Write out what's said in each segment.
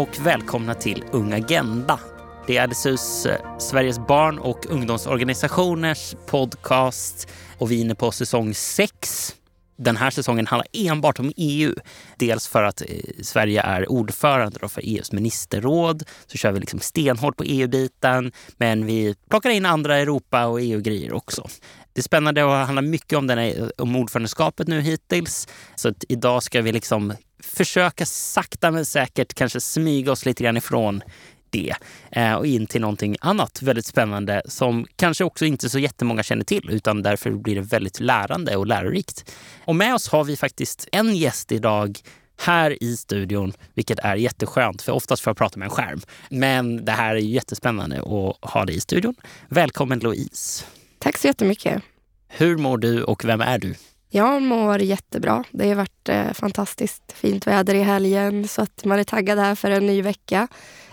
Och välkomna till Ung Agenda. Det är LSUs, eh, Sveriges barn och ungdomsorganisationers podcast och vi är inne på säsong 6. Den här säsongen handlar enbart om EU. Dels för att eh, Sverige är ordförande för EUs ministerråd. Så kör vi liksom stenhårt på EU-biten. Men vi plockar in andra Europa och EU-grejer också. Det är spännande och handlar mycket om, den här, om ordförandeskapet nu hittills. Så att idag ska vi liksom försöka sakta men säkert kanske smyga oss lite grann ifrån det eh, och in till någonting annat väldigt spännande som kanske också inte så jättemånga känner till utan därför blir det väldigt lärande och lärorikt. Och med oss har vi faktiskt en gäst idag här i studion, vilket är jätteskönt för oftast får jag prata med en skärm. Men det här är jättespännande att ha dig i studion. Välkommen Louise! Tack så jättemycket. Hur mår du och vem är du? Jag mår jättebra. Det har varit eh, fantastiskt fint väder i helgen så att man är taggad här för en ny vecka.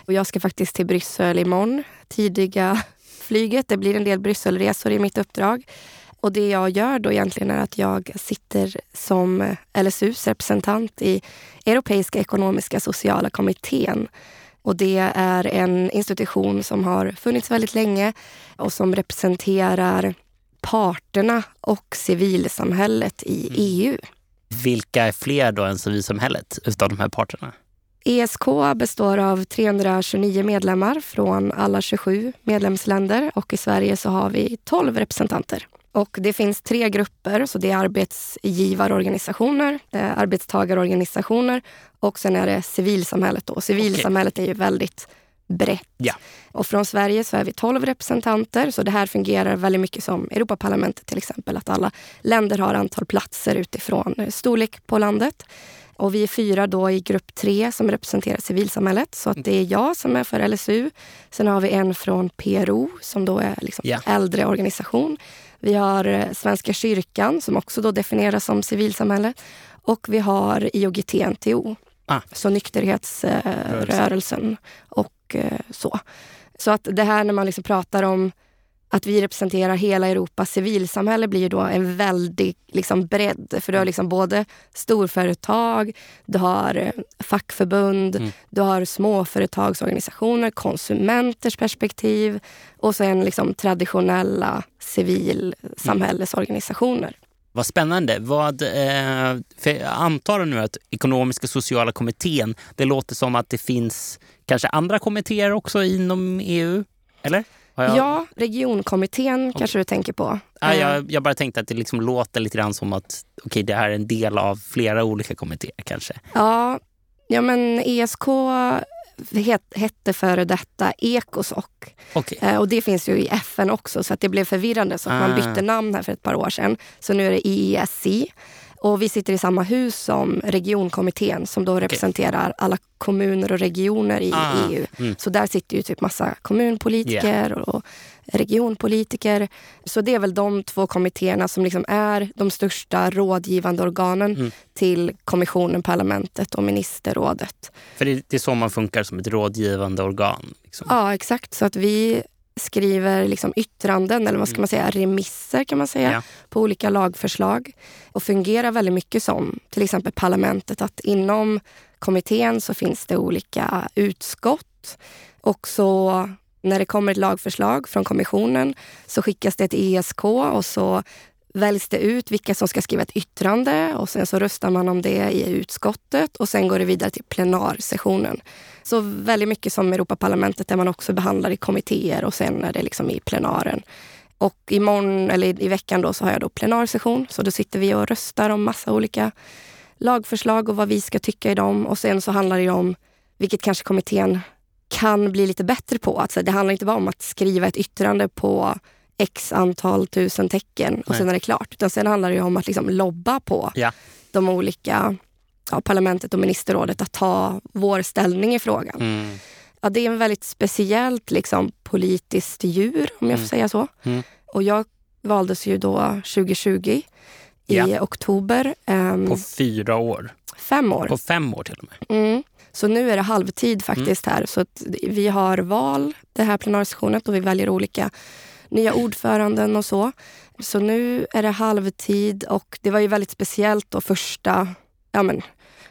Och jag ska faktiskt till Bryssel imorgon. Tidiga flyget. Det blir en del Brysselresor i mitt uppdrag. Och det jag gör då egentligen är att jag sitter som LSUs representant i Europeiska ekonomiska sociala kommittén. Och det är en institution som har funnits väldigt länge och som representerar parterna och civilsamhället i mm. EU. Vilka är fler då än civilsamhället utav de här parterna? ESK består av 329 medlemmar från alla 27 medlemsländer och i Sverige så har vi 12 representanter. Och det finns tre grupper, så det är arbetsgivarorganisationer, är arbetstagarorganisationer och sen är det civilsamhället. Då. Civilsamhället okay. är ju väldigt brett. Ja. Och från Sverige så är vi 12 representanter, så det här fungerar väldigt mycket som Europaparlamentet till exempel, att alla länder har antal platser utifrån storlek på landet. Och vi är fyra då i grupp tre som representerar civilsamhället. Så att det är jag som är för LSU. Sen har vi en från PRO som då är liksom yeah. äldre organisation. Vi har eh, Svenska kyrkan som också då definieras som civilsamhälle. Och vi har IOGT-NTO, ah. så nykterhetsrörelsen och eh, så. Så att det här när man liksom pratar om att vi representerar hela Europas civilsamhälle blir ju då en väldig liksom, bredd. För du har liksom både storföretag, du har eh, fackförbund, mm. du har småföretagsorganisationer, konsumenters perspektiv och sen liksom traditionella civilsamhällesorganisationer. Vad spännande. Vad, eh, jag antar nu att Ekonomiska sociala kommittén, det låter som att det finns kanske andra kommittéer också inom EU? Eller? Jag... Ja, regionkommittén okay. kanske du tänker på. Ja, jag, eh. jag bara tänkte att det liksom låter lite grann som att okay, det här är en del av flera olika kommittéer kanske. Ja, ja men ESK hette före detta Ecosoc. Okay. Eh, och det finns ju i FN också så att det blev förvirrande så att ah. man bytte namn här för ett par år sedan. Så nu är det EESC. Och vi sitter i samma hus som regionkommittén som då representerar alla kommuner och regioner i ah, EU. Mm. Så där sitter ju typ massa kommunpolitiker yeah. och regionpolitiker. Så det är väl de två kommittéerna som liksom är de största rådgivande organen mm. till kommissionen, parlamentet och ministerrådet. För det, det, är så man funkar som ett rådgivande organ? Liksom. Ja, exakt. Så att vi skriver liksom yttranden, eller vad ska mm. man säga, remisser kan man säga, ja. på olika lagförslag. Och fungerar väldigt mycket som till exempel parlamentet, att inom kommittén så finns det olika utskott. Och så när det kommer ett lagförslag från kommissionen så skickas det till ESK och så väljs det ut vilka som ska skriva ett yttrande och sen så röstar man om det i utskottet och sen går det vidare till plenarsessionen. Så väldigt mycket som Europaparlamentet där man också behandlar i kommittéer och sen är det liksom i plenaren. Och imorgon, eller i veckan då, så har jag då plenarsession. Så då sitter vi och röstar om massa olika lagförslag och vad vi ska tycka i dem. Och sen så handlar det om, vilket kanske kommittén kan bli lite bättre på. Alltså, det handlar inte bara om att skriva ett yttrande på x antal tusen tecken och Nej. sen är det klart. Utan sen handlar det om att liksom lobba på ja. de olika ja, parlamentet och ministerrådet att ta vår ställning i frågan. Mm. Ja, det är en väldigt speciellt liksom, politiskt djur, om jag får mm. säga så. Mm. Och jag valdes ju då 2020 i ja. oktober. Um, på fyra år? Fem år. På fem år till och med? Mm. Så nu är det halvtid faktiskt mm. här. Så vi har val, det här plenarsessionen, och vi väljer olika nya ordföranden och så. Så nu är det halvtid och det var ju väldigt speciellt då första ja men,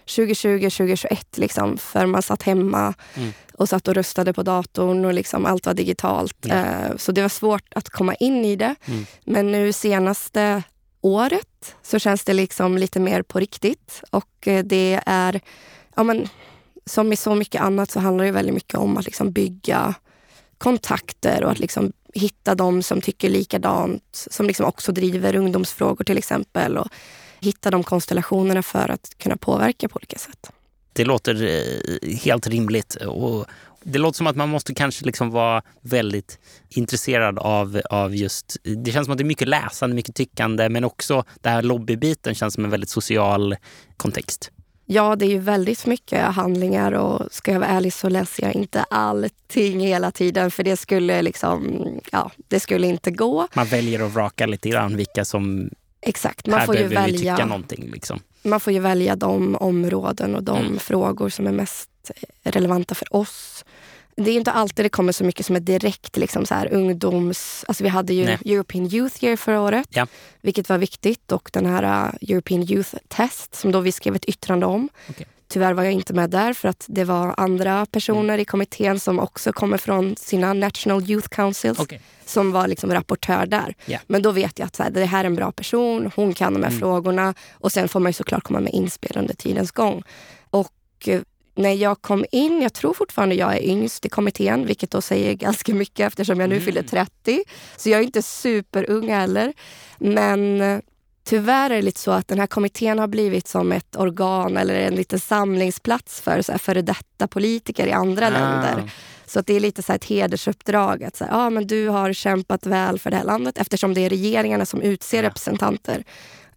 2020, 2021 liksom, för man satt hemma mm. och satt och röstade på datorn och liksom allt var digitalt. Mm. Så det var svårt att komma in i det. Mm. Men nu senaste året så känns det liksom lite mer på riktigt och eh, det är, ja men som i så mycket annat så handlar det väldigt mycket om att liksom bygga kontakter och att liksom hitta de som tycker likadant, som liksom också driver ungdomsfrågor till exempel. Och hitta de konstellationerna för att kunna påverka på olika sätt. Det låter eh, helt rimligt. Och det låter som att man måste kanske liksom vara väldigt intresserad av, av just... Det känns som att det är mycket läsande, mycket tyckande men också den här lobbybiten känns som en väldigt social kontext. Ja, det är ju väldigt mycket handlingar och ska jag vara ärlig så läser jag inte allting hela tiden för det skulle liksom, ja, det skulle inte gå. Man väljer att vraka lite grann vilka som Exakt, man får ju välja. någonting. Liksom. Man får ju välja de områden och de mm. frågor som är mest relevanta för oss. Det är inte alltid det kommer så mycket som är direkt liksom så här, ungdoms... Alltså vi hade ju Nej. European Youth Year förra året, ja. vilket var viktigt. Och den här uh, European Youth Test som då vi skrev ett yttrande om. Okay. Tyvärr var jag inte med där för att det var andra personer mm. i kommittén som också kommer från sina National Youth Councils okay. som var liksom rapportör där. Yeah. Men då vet jag att så här, det här är en bra person, hon kan de här mm. frågorna och sen får man ju såklart komma med inspel under tidens gång. Och eh, när jag kom in, jag tror fortfarande jag är yngst i kommittén, vilket då säger ganska mycket eftersom jag nu mm. fyller 30. Så jag är inte superung heller. Men eh, tyvärr är det lite så att den här kommittén har blivit som ett organ eller en liten samlingsplats för så här, före detta politiker i andra ah. länder. Så att det är lite så ett hedersuppdrag. Att så här, ah, men du har kämpat väl för det här landet eftersom det är regeringarna som utser ja. representanter.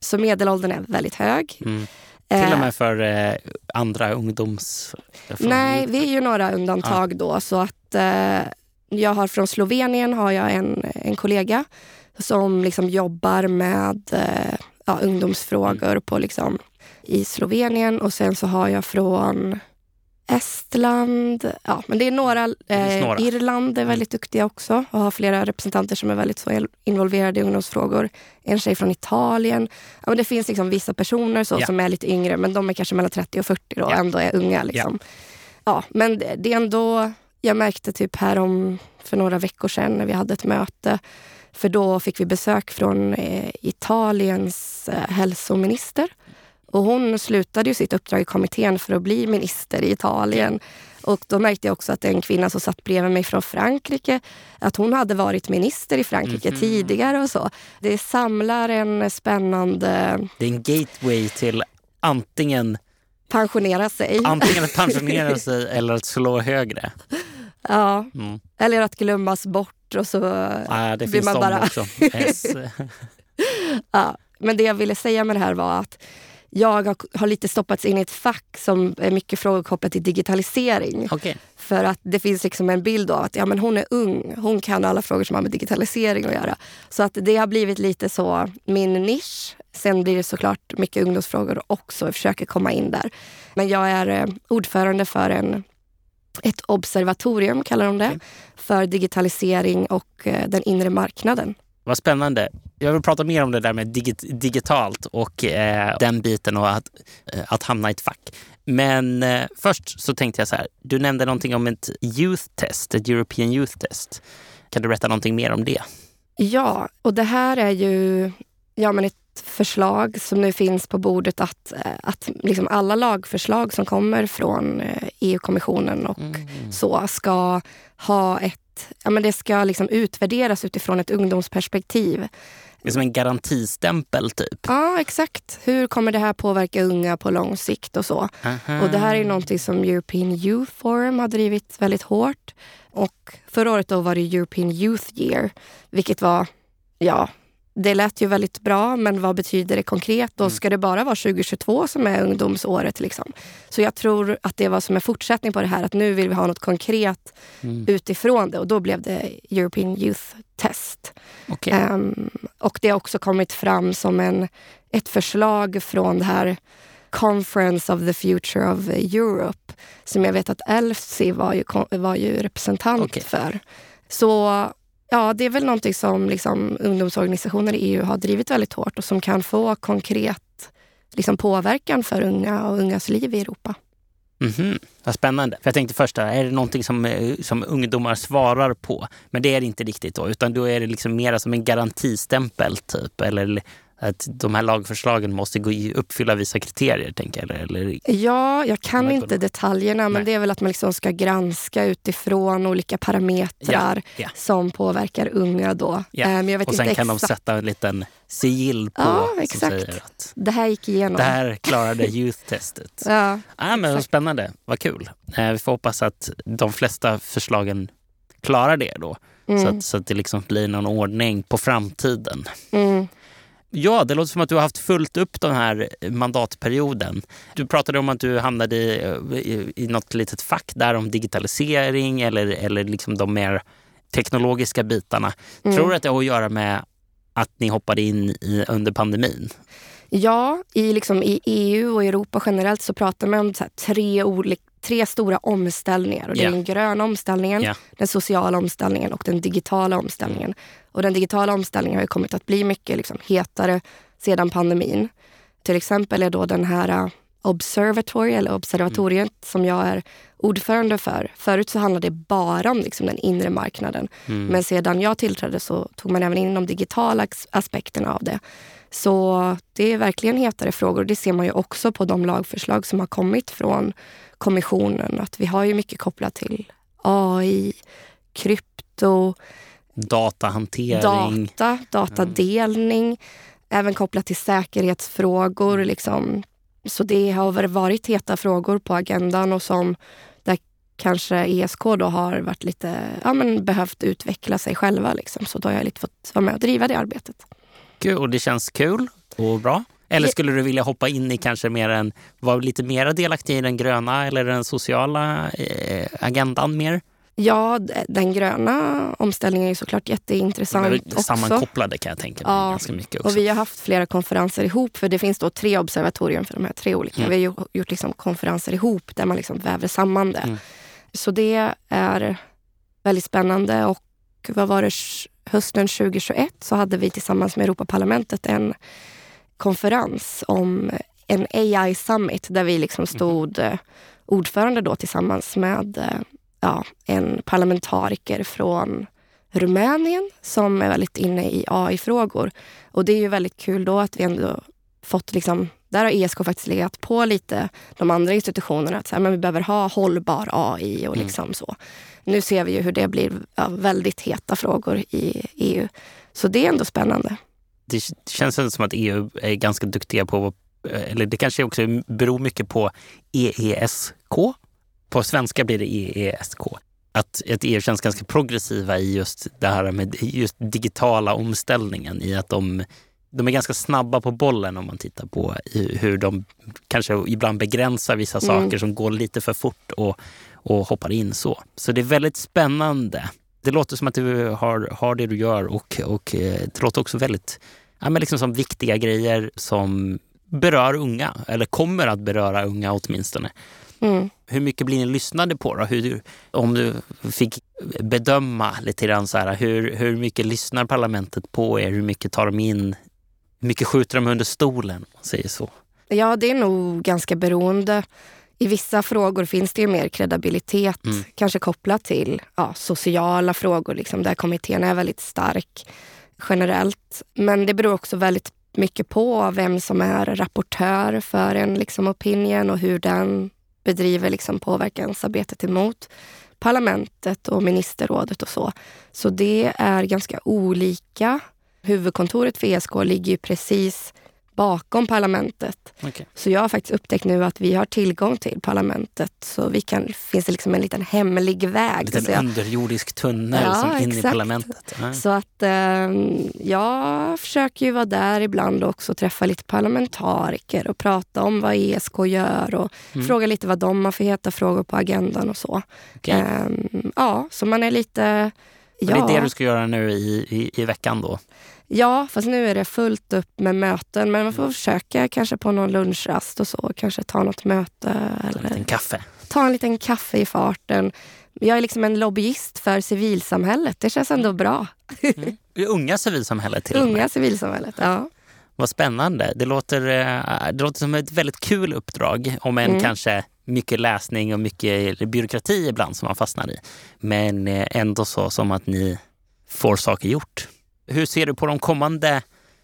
Så medelåldern är väldigt hög. Mm. Till och eh. med för eh, andra ungdoms... Nej, vi är ju några undantag ja. då. Så att eh, jag har från Slovenien har jag en, en kollega som liksom jobbar med eh, ja, ungdomsfrågor på, liksom, i Slovenien. Och sen så har jag från Estland. Ja, men det är några. Eh, några. Irland är väldigt duktiga också och har flera representanter som är väldigt så involverade i ungdomsfrågor. En tjej från Italien. Ja, men det finns liksom vissa personer så, ja. som är lite yngre men de är kanske mellan 30 och 40 och ja. ändå är unga. Liksom. Ja. ja. men det, det är ändå... Jag märkte typ här om för några veckor sedan när vi hade ett möte för då fick vi besök från eh, Italiens eh, hälsominister. Och hon slutade ju sitt uppdrag i kommittén för att bli minister i Italien. Och då märkte jag också att en kvinna som satt bredvid mig från Frankrike, att hon hade varit minister i Frankrike mm -hmm. tidigare och så. Det samlar en spännande... Det är en gateway till antingen pensionera sig. Antingen att pensionera sig eller att slå högre. Ja, mm. eller att glömmas bort och så ja, det blir man bara... också. Yes. ja, men det jag ville säga med det här var att jag har, har, lite stoppats in i ett fack som är mycket frågor kopplat till digitalisering. Okay. För att det finns liksom en bild av att ja, men hon är ung, hon kan alla frågor som har med digitalisering att göra. Så att det har blivit lite så min nisch. Sen blir det såklart mycket ungdomsfrågor också, jag försöker komma in där. Men jag är eh, ordförande för en ett observatorium, kallar de det, okay. för digitalisering och eh, den inre marknaden. Vad spännande. Jag vill prata mer om det där med digit digitalt och eh, den biten och att, eh, att hamna i ett fack. Men eh, först så tänkte jag så här. Du nämnde någonting om ett youth test, ett European youth test. Kan du berätta någonting mer om det? Ja, och det här är ju ja, men ett förslag som nu finns på bordet att, eh, att liksom alla lagförslag som kommer från eh, EU-kommissionen och mm. så ska ha ett... Ja, men det ska liksom utvärderas utifrån ett ungdomsperspektiv. Det är som en garantistämpel typ? Ja, exakt. Hur kommer det här påverka unga på lång sikt och så? Aha. Och det här är någonting som European Youth Forum har drivit väldigt hårt. Och förra året då var det European Youth Year, vilket var ja, det lät ju väldigt bra, men vad betyder det konkret? Och mm. ska det bara vara 2022 som är ungdomsåret? Liksom? Så jag tror att det var som en fortsättning på det här, att nu vill vi ha något konkret mm. utifrån det. Och då blev det European Youth Test. Okay. Um, ehm, och det har också kommit fram som en, ett förslag från det här Conference of the Future of Europe, som jag vet att Elfsi var ju, var ju representant okay. för. Så Ja, det är väl någonting som liksom ungdomsorganisationer i EU har drivit väldigt hårt och som kan få konkret liksom påverkan för unga och ungas liv i Europa. Mm -hmm. Vad spännande. För jag tänkte först, är det någonting som, eh, som ungdomar svarar på? Men det är det inte riktigt då, utan då är det liksom mer som en garantistämpel typ. Eller att de här lagförslagen måste gå i, uppfylla vissa kriterier? Tänker jag, eller? Ja, jag kan inte detaljerna men Nej. det är väl att man liksom ska granska utifrån olika parametrar ja, ja. som påverkar unga. Då. Ja. Eh, men jag vet och sen inte kan de sätta en liten sigill på ja, exakt. att det här gick igenom. Det här klarade youth-testet. ja, ah, men Spännande, vad kul. Eh, vi får hoppas att de flesta förslagen klarar det då. Mm. Så, att, så att det liksom blir någon ordning på framtiden. Mm. Ja, det låter som att du har haft fullt upp den här mandatperioden. Du pratade om att du hamnade i, i, i något litet fack där om digitalisering eller, eller liksom de mer teknologiska bitarna. Mm. Tror du att det har att göra med att ni hoppade in i, under pandemin? Ja, i, liksom, i EU och Europa generellt så pratar man om så tre, olika, tre stora omställningar. Och det yeah. är den gröna omställningen, yeah. den sociala omställningen och den digitala omställningen. Och den digitala omställningen har kommit att bli mycket liksom, hetare sedan pandemin. Till exempel är då den här uh, Observatory, eller observatoriet, mm. som jag är ordförande för. Förut så handlade det bara om liksom, den inre marknaden. Mm. Men sedan jag tillträdde så tog man även in de digitala aspekterna av det. Så det är verkligen hetare frågor. Det ser man ju också på de lagförslag som har kommit från kommissionen. Att vi har ju mycket kopplat till AI, krypto, Datahantering. Data, datadelning. Mm. Även kopplat till säkerhetsfrågor. Mm. Liksom. Så det har varit heta frågor på agendan och som där kanske ESK då har varit lite, ja, men behövt utveckla sig själva. Liksom. Så då har jag lite fått vara med och driva det arbetet. Kul, och det känns kul och bra? Eller skulle du vilja hoppa in i kanske mer en, vara lite mer delaktig i den gröna eller den sociala eh, agendan mer? Ja, den gröna omställningen är såklart jätteintressant också. Sammankopplade kan jag tänka mig ja, ganska mycket också. Och vi har haft flera konferenser ihop, för det finns då tre observatorium för de här tre olika. Mm. Vi har gjort liksom konferenser ihop där man liksom väver samman det. Mm. Så det är väldigt spännande. Och vad var det, hösten 2021 så hade vi tillsammans med Europaparlamentet en konferens om en AI Summit där vi liksom mm. stod mm. ordförande då tillsammans med eh, ja, en parlamentariker från Rumänien som är väldigt inne i AI-frågor. Och det är ju väldigt kul då att vi ändå fått liksom, där har ESK faktiskt legat på lite de andra institutionerna. Att så här, men vi behöver ha hållbar AI och mm. liksom mm. så. Nu ser vi ju hur det blir ja, väldigt heta frågor i EU. Så det är ändå spännande. Det känns som att EU är ganska duktiga på, eller det kanske också beror mycket på EESK, på svenska blir det EESK. Att ett EU känns ganska progressiva i just det här med just digitala omställningen i att de, de är ganska snabba på bollen om man tittar på hur de kanske ibland begränsar vissa mm. saker som går lite för fort och, och hoppar in så. Så det är väldigt spännande. Det låter som att du har, har det du gör och, och eh, det låter också väldigt ja, men liksom som viktiga grejer som berör unga, eller kommer att beröra unga åtminstone. Mm. Hur mycket blir ni lyssnade på då? Hur, om du fick bedöma lite grann så här, hur, hur mycket lyssnar parlamentet på er? Hur mycket tar de in? Hur mycket skjuter de under stolen? Säger så. Ja, det är nog ganska beroende. I vissa frågor finns det ju mer kredibilitet, mm. kanske kopplat till ja, sociala frågor, liksom, där kommittén är väldigt stark generellt. Men det beror också väldigt mycket på vem som är rapportör för en liksom, opinion och hur den bedriver liksom påverkansarbetet emot parlamentet och ministerrådet och så. Så det är ganska olika. Huvudkontoret för ESK ligger ju precis bakom parlamentet. Okay. Så jag har faktiskt upptäckt nu att vi har tillgång till parlamentet. Så vi kan, finns det liksom en liten hemlig väg. En liten jag, underjordisk tunnel ja, som in exakt. i parlamentet. Ja. Så att eh, jag försöker ju vara där ibland också och träffa lite parlamentariker och prata om vad ESK gör och mm. fråga lite vad de har för heta frågor på agendan och så. Okay. Eh, ja, så man är lite... Ja. Det är det du ska göra nu i, i, i veckan då? Ja, fast nu är det fullt upp med möten. Men man får försöka kanske på någon lunchrast och så. Kanske ta något möte. Ta en liten kaffe. Ta en liten kaffe i farten. Jag är liksom en lobbyist för civilsamhället. Det känns ändå bra. Mm. Det unga civilsamhället till Unga civilsamhället, ja. Vad spännande. Det låter, eh, det låter som ett väldigt kul uppdrag, om än mm. kanske mycket läsning och mycket byråkrati ibland som man fastnar i. Men eh, ändå så som att ni får saker gjort. Hur ser du på de kommande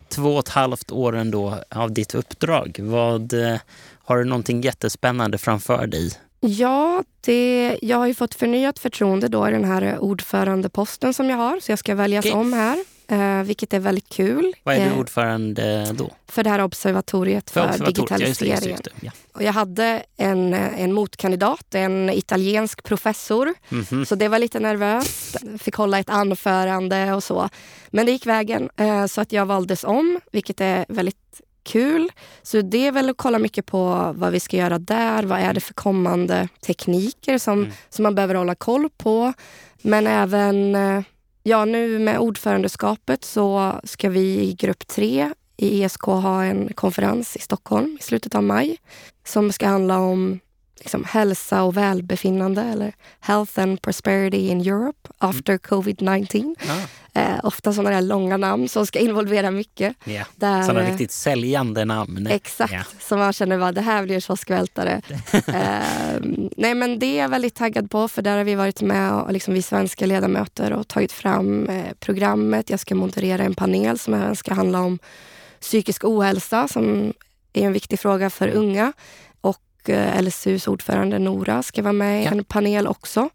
två och ett halvt åren då av ditt uppdrag? Vad, eh, har du någonting jättespännande framför dig? Ja, det, jag har ju fått förnyat förtroende då i den här ordförandeposten som jag har. Så jag ska väljas okay. om här eh, vilket är väldigt kul. Vad är du eh, ordförande då? För det här observatoriet för, för digitaliseringen. Ja, just det, just det. Ja. Och jag hade en, en motkandidat, en italiensk professor. Mm -hmm. Så det var lite nervöst. Fick hålla ett anförande och så. Men det gick vägen, eh, så att jag valdes om, vilket är väldigt kul. Så det är väl att kolla mycket på vad vi ska göra där. Vad är det för kommande tekniker som, mm. som man behöver hålla koll på? Men även eh, Ja, nu med ordförandeskapet så ska vi i grupp tre i ESK ha en konferens i Stockholm i slutet av maj som ska handla om liksom, hälsa och välbefinnande eller Health and Prosperity in Europe after mm. covid-19. Ah. Eh, ofta sådana där långa namn som ska involvera mycket. Yeah. Där, sådana eh, riktigt säljande namn. Exakt, yeah. så man känner att det här blir kioskvältare. eh, nej men det är jag väldigt taggad på för där har vi varit med, och, liksom vi svenska ledamöter och tagit fram eh, programmet. Jag ska moderera en panel som även ska handla om psykisk ohälsa som är en viktig fråga för mm. unga. Och eh, LSUs ordförande Nora ska vara med i en panel också.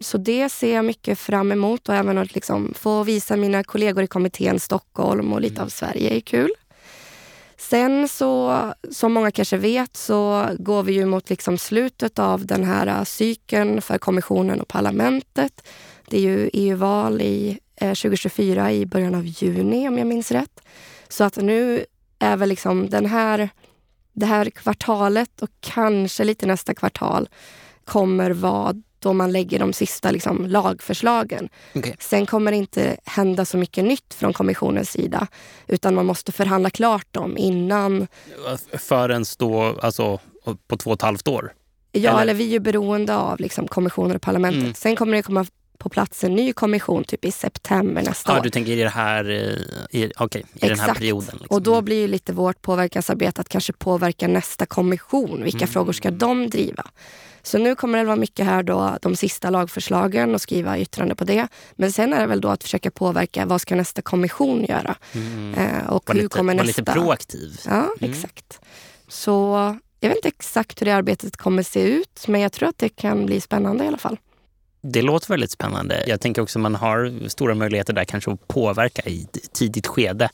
Så det ser jag mycket fram emot och även att liksom få visa mina kollegor i kommittén Stockholm och lite mm. av Sverige är kul. Sen så, som många kanske vet, så går vi ju mot liksom slutet av den här cykeln för kommissionen och parlamentet. Det är ju EU-val i eh, 2024 i början av juni om jag minns rätt. Så att nu är väl liksom den här, det här kvartalet och kanske lite nästa kvartal kommer vara då man lägger de sista liksom, lagförslagen. Okay. Sen kommer det inte hända så mycket nytt från kommissionens sida. Utan man måste förhandla klart dem innan... Förrän då, alltså på två och ett halvt år? Ja, eller, eller vi är ju beroende av liksom, kommissionen och parlamentet. Mm. Sen kommer det komma på plats en ny kommission typ i september nästa ja, år. Du tänker i, det här, eh, i, okay, i den här perioden? Liksom. Och då blir lite vårt påverkansarbete att kanske påverka nästa kommission. Vilka mm. frågor ska de driva? Så nu kommer det vara mycket här då, de sista lagförslagen och skriva yttrande på det. Men sen är det väl då att försöka påverka vad ska nästa kommission göra? Mm. Eh, och var hur lite, kommer var nästa... lite proaktiv. Ja, mm. exakt. Så jag vet inte exakt hur det arbetet kommer se ut, men jag tror att det kan bli spännande i alla fall. Det låter väldigt spännande. Jag tänker också att man har stora möjligheter där kanske att påverka i tidigt skede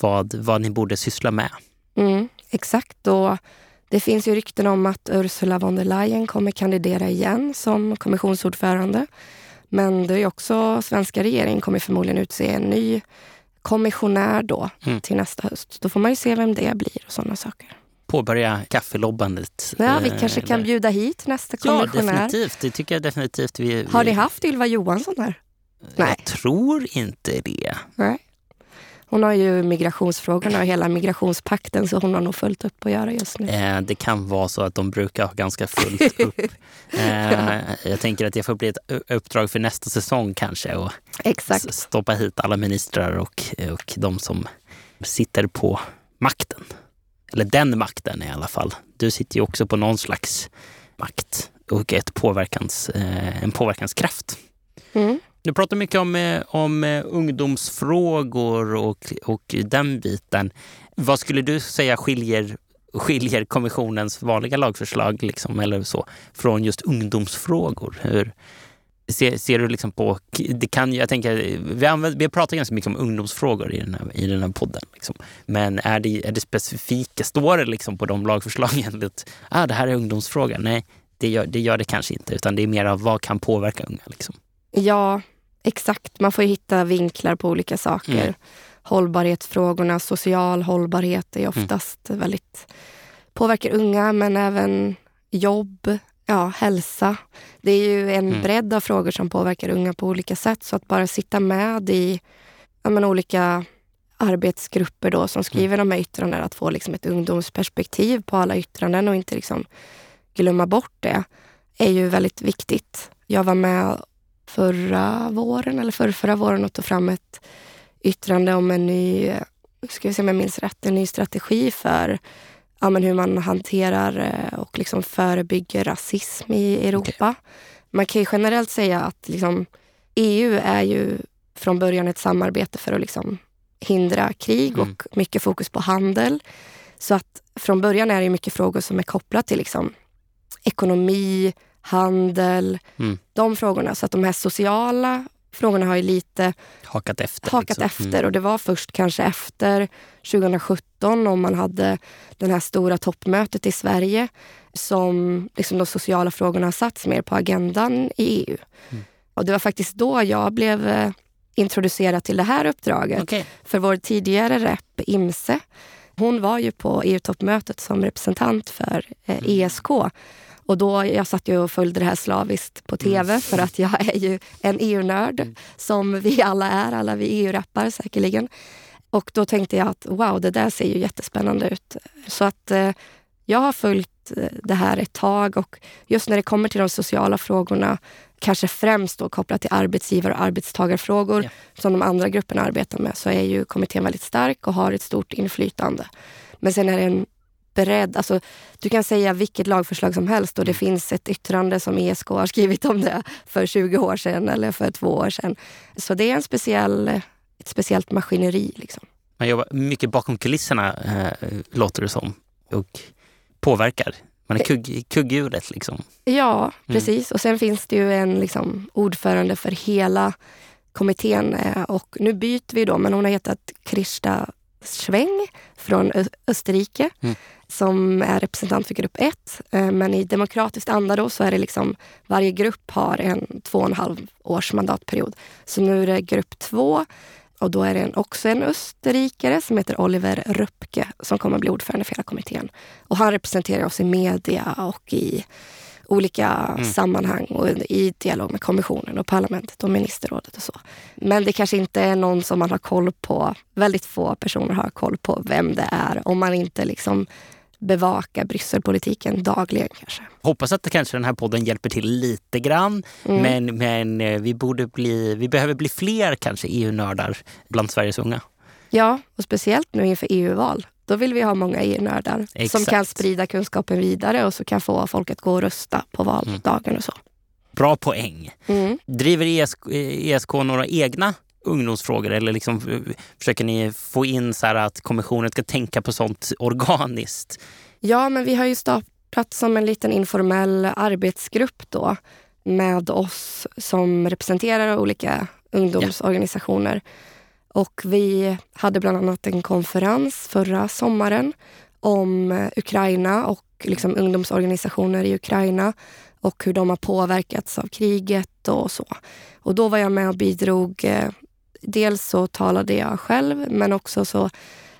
vad, vad ni borde syssla med. Mm, exakt. Och det finns ju rykten om att Ursula von der Leyen kommer kandidera igen som kommissionsordförande. Men det är också svenska regeringen kommer förmodligen utse en ny kommissionär då mm. till nästa höst. Då får man ju se vem det blir och sådana saker. Påbörja kaffelobbandet. Ja, vi kanske kan bjuda hit nästa kommissionär. Ja, definitivt. Det tycker jag definitivt. Vi, Har ni haft Ylva Johansson här? Nej. Jag tror inte det. Nej. Hon har ju migrationsfrågorna och hela migrationspakten så hon har nog fullt upp att göra just nu. Eh, det kan vara så att de brukar ha ganska fullt upp. eh, jag tänker att det får bli ett uppdrag för nästa säsong kanske och Exakt. stoppa hit alla ministrar och, och de som sitter på makten. Eller den makten i alla fall. Du sitter ju också på någon slags makt och ett påverkans, eh, en påverkanskraft. Mm. Du pratar mycket om, eh, om eh, ungdomsfrågor och, och den biten. Vad skulle du säga skiljer, skiljer kommissionens vanliga lagförslag liksom, eller så, från just ungdomsfrågor? Hur, ser, ser du liksom på... Det kan, jag tänker, vi, använder, vi pratar ganska mycket om ungdomsfrågor i den här, i den här podden. Liksom. Men är det, är det specifika? Står det liksom på de lagförslagen att ah, det här är ungdomsfråga? Nej, det gör, det gör det kanske inte. Utan det är mer av vad kan påverka unga? Liksom. Ja, exakt. Man får hitta vinklar på olika saker. Mm. Hållbarhetsfrågorna, social hållbarhet är oftast mm. väldigt... Påverkar unga, men även jobb, ja, hälsa. Det är ju en mm. bredd av frågor som påverkar unga på olika sätt. Så att bara sitta med i ja, men, olika arbetsgrupper då som skriver mm. de här yttrandena, att få liksom ett ungdomsperspektiv på alla yttranden och inte liksom glömma bort det, är ju väldigt viktigt. Jag var med förra våren eller för förra våren och tog fram ett yttrande om en ny ska vi se om jag minns rätt, en ny strategi för ja, men hur man hanterar eh, och liksom förebygger rasism i Europa. Okay. Man kan ju generellt säga att liksom, EU är ju från början ett samarbete för att liksom hindra krig mm. och mycket fokus på handel. Så att från början är det mycket frågor som är kopplat till liksom ekonomi, handel, mm. de frågorna. Så att de här sociala frågorna har ju lite hakat efter. Hakat liksom. efter. Mm. Och det var först kanske efter 2017 om man hade det här stora toppmötet i Sverige som liksom de sociala frågorna har satts mer på agendan i EU. Mm. Och det var faktiskt då jag blev eh, introducerad till det här uppdraget. Okay. För vår tidigare rep, Imse, hon var ju på EU-toppmötet som representant för eh, ESK. Och då, jag satt ju och följde det här slaviskt på tv mm. för att jag är ju en EU-nörd mm. som vi alla är, alla vi EU-rappar säkerligen. Och då tänkte jag att wow, det där ser ju jättespännande ut. Så att eh, jag har följt eh, det här ett tag och just när det kommer till de sociala frågorna, kanske främst då kopplat till arbetsgivar och arbetstagarfrågor ja. som de andra grupperna arbetar med, så är ju kommittén väldigt stark och har ett stort inflytande. Men sen är det en beredd. Alltså, du kan säga vilket lagförslag som helst och det mm. finns ett yttrande som ESK har skrivit om det för 20 år sedan eller för två år sedan. Så det är en speciell, ett speciellt maskineri. Liksom. Man jobbar mycket bakom kulisserna, äh, låter det som, och påverkar. Man är kugg, kugghjulet. Liksom. Ja, mm. precis. Mm. Och sen finns det ju en liksom, ordförande för hela kommittén. Eh, och nu byter vi då, men hon har hetat Krista Schweng från Österrike. Mm som är representant för grupp 1. Eh, men i demokratiskt anda då så är det liksom varje grupp har en två och en halv års mandatperiod. Så nu är det grupp 2 och då är det också en österrikare som heter Oliver Röpke som kommer att bli ordförande för hela kommittén. Och han representerar oss i media och i olika mm. sammanhang och i dialog med kommissionen och parlamentet och ministerrådet och så. Men det kanske inte är någon som man har koll på. Väldigt få personer har koll på vem det är om man inte liksom bevaka Brysselpolitiken dagligen kanske. Hoppas att det kanske den här podden hjälper till lite grann. Mm. Men, men eh, vi, borde bli, vi behöver bli fler kanske EU-nördar bland Sveriges unga. Ja, och speciellt nu inför EU-val. Då vill vi ha många EU-nördar som kan sprida kunskapen vidare och så kan få folk att gå och rösta på valdagen mm. och så. Bra poäng. Mm. Driver ESK, ESK några egna ungdomsfrågor eller liksom, försöker ni få in så att kommissionen ska tänka på sånt organiskt? Ja, men vi har ju startat som en liten informell arbetsgrupp då med oss som representerar olika ungdomsorganisationer. Ja. Och vi hade bland annat en konferens förra sommaren om eh, Ukraina och liksom ungdomsorganisationer i Ukraina och hur de har påverkats av kriget och så. Och då var jag med och bidrog eh, dels så talade jag själv men också så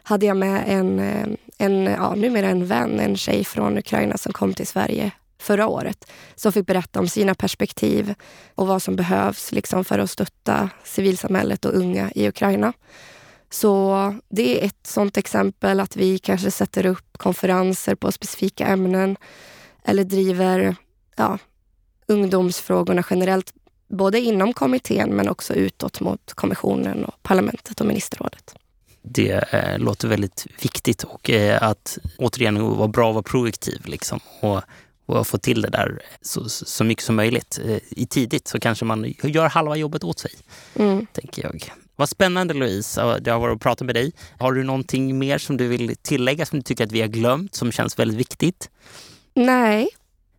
hade jag med en, eh, en ja, numera en vän, en tjej från Ukraina som kom till Sverige förra året. Som fick berätta om sina perspektiv och vad som behövs liksom, för att stötta civilsamhället och unga i Ukraina. Så det är ett sånt exempel att vi kanske sätter upp konferenser på specifika ämnen eller driver ja, ungdomsfrågorna generellt både inom kommittén men också utåt mot kommissionen, och parlamentet och ministerrådet. Det eh, låter väldigt viktigt och eh, att återigen vara bra och vara proaktiv liksom, och, och få till det där så, så mycket som möjligt eh, i tidigt så kanske man gör halva jobbet åt sig. Mm. tänker jag. Vad spännande Louise, det har varit att prata med dig. Har du någonting mer som du vill tillägga som du tycker att vi har glömt som känns väldigt viktigt? Nej,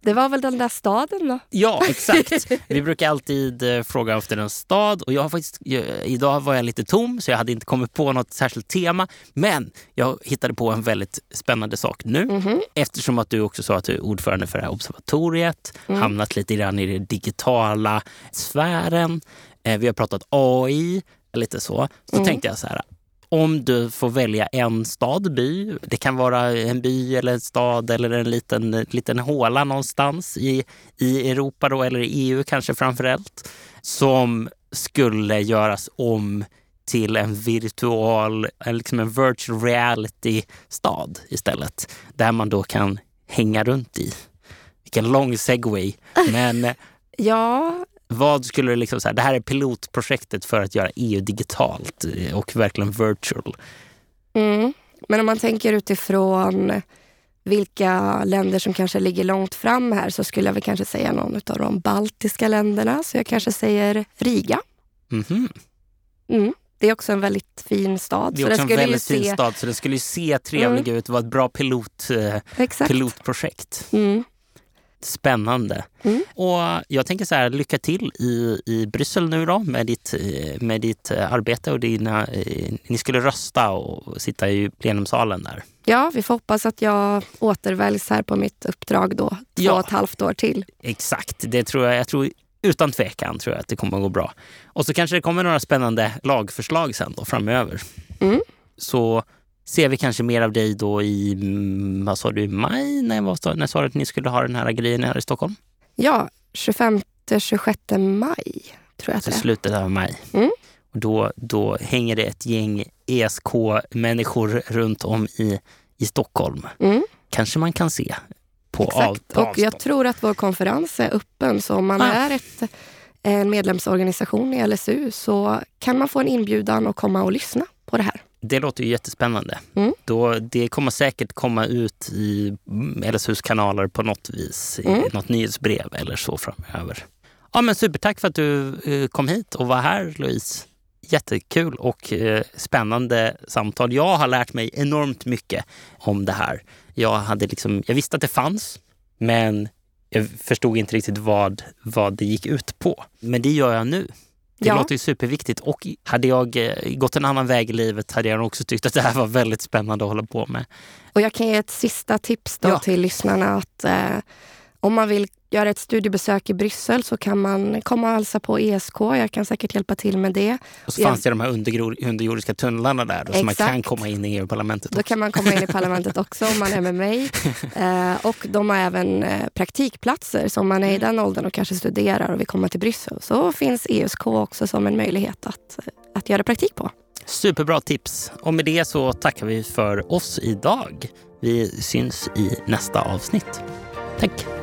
det var väl den där staden då? Ja, exakt. Vi brukar alltid eh, fråga efter en stad och jag har faktiskt, idag var jag lite tom så jag hade inte kommit på något särskilt tema. Men jag hittade på en väldigt spännande sak nu mm -hmm. eftersom att du också sa att du är ordförande för det här observatoriet, mm. hamnat lite grann i den digitala sfären. Eh, vi har pratat AI, lite så. Så mm. tänkte jag så här, om du får välja en stad, by, det kan vara en by eller en stad eller en liten, liten håla någonstans i, i Europa då, eller i EU kanske framförallt, som skulle göras om till en virtual, liksom en virtual reality-stad istället. Där man då kan hänga runt i. Vilken lång segway. Men ja, vad skulle du liksom säga, det här är pilotprojektet för att göra EU digitalt eh, och verkligen virtual. Mm. Men om man tänker utifrån vilka länder som kanske ligger långt fram här så skulle jag väl kanske säga någon av de baltiska länderna. Så jag kanske säger Riga. Mm mm. Det är också en väldigt fin stad. Det är också en väldigt fin se... stad så den skulle ju se trevlig mm. ut. Det var ett bra pilot, eh, pilotprojekt. Mm. Spännande. Mm. Och jag tänker så här, lycka till i, i Bryssel nu då med ditt, med ditt eh, arbete och dina... Eh, ni skulle rösta och sitta i plenumsalen där. Ja, vi får hoppas att jag återväljs här på mitt uppdrag då, två ja, och ett halvt år till. Exakt, det tror jag. Jag tror utan tvekan tror jag att det kommer att gå bra. Och så kanske det kommer några spännande lagförslag sen då framöver. Mm. Så ser vi kanske mer av dig då i, mm, vad sa du, maj? När, var, när sa du att ni skulle ha den här grejen här i Stockholm? Ja, 25-26 maj tror jag Så slutet av maj. Mm. Och då, då hänger det ett gäng ESK-människor runt om i, i Stockholm. Mm. Kanske man kan se på, Exakt. av, Och jag tror att vår konferens är öppen, så om man ah. är ett, en medlemsorganisation i LSU så kan man få en inbjudan och komma och lyssna på det här. Det låter ju jättespännande. Mm. Då, det kommer säkert komma ut i LSUs kanaler på något vis, mm. i något nyhetsbrev eller så framöver. Ja, men supertack för att du eh, kom hit och var här Louise. Jättekul och eh, spännande samtal. Jag har lärt mig enormt mycket om det här. Jag, hade liksom, jag visste att det fanns, men jag förstod inte riktigt vad, vad det gick ut på. Men det gör jag nu. Det ja. låter ju superviktigt. Och hade jag eh, gått en annan väg i livet hade jag också tyckt att det här var väldigt spännande att hålla på med. Och jag kan ge ett sista tips då ja. till lyssnarna. att eh, Om man vill göra ett studiebesök i Bryssel så kan man komma och hälsa på ESK. Jag kan säkert hjälpa till med det. Och så fanns det de här underjordiska tunnlarna där då, så man kan komma in i EU-parlamentet Då kan man komma in i parlamentet också om man är med mig. Eh, och de har även eh, praktikplatser, så om man är i den åldern och kanske studerar och vill komma till Bryssel så finns ESK också som en möjlighet att, att göra praktik på. Superbra tips. Och med det så tackar vi för oss idag. Vi syns i nästa avsnitt. Tack!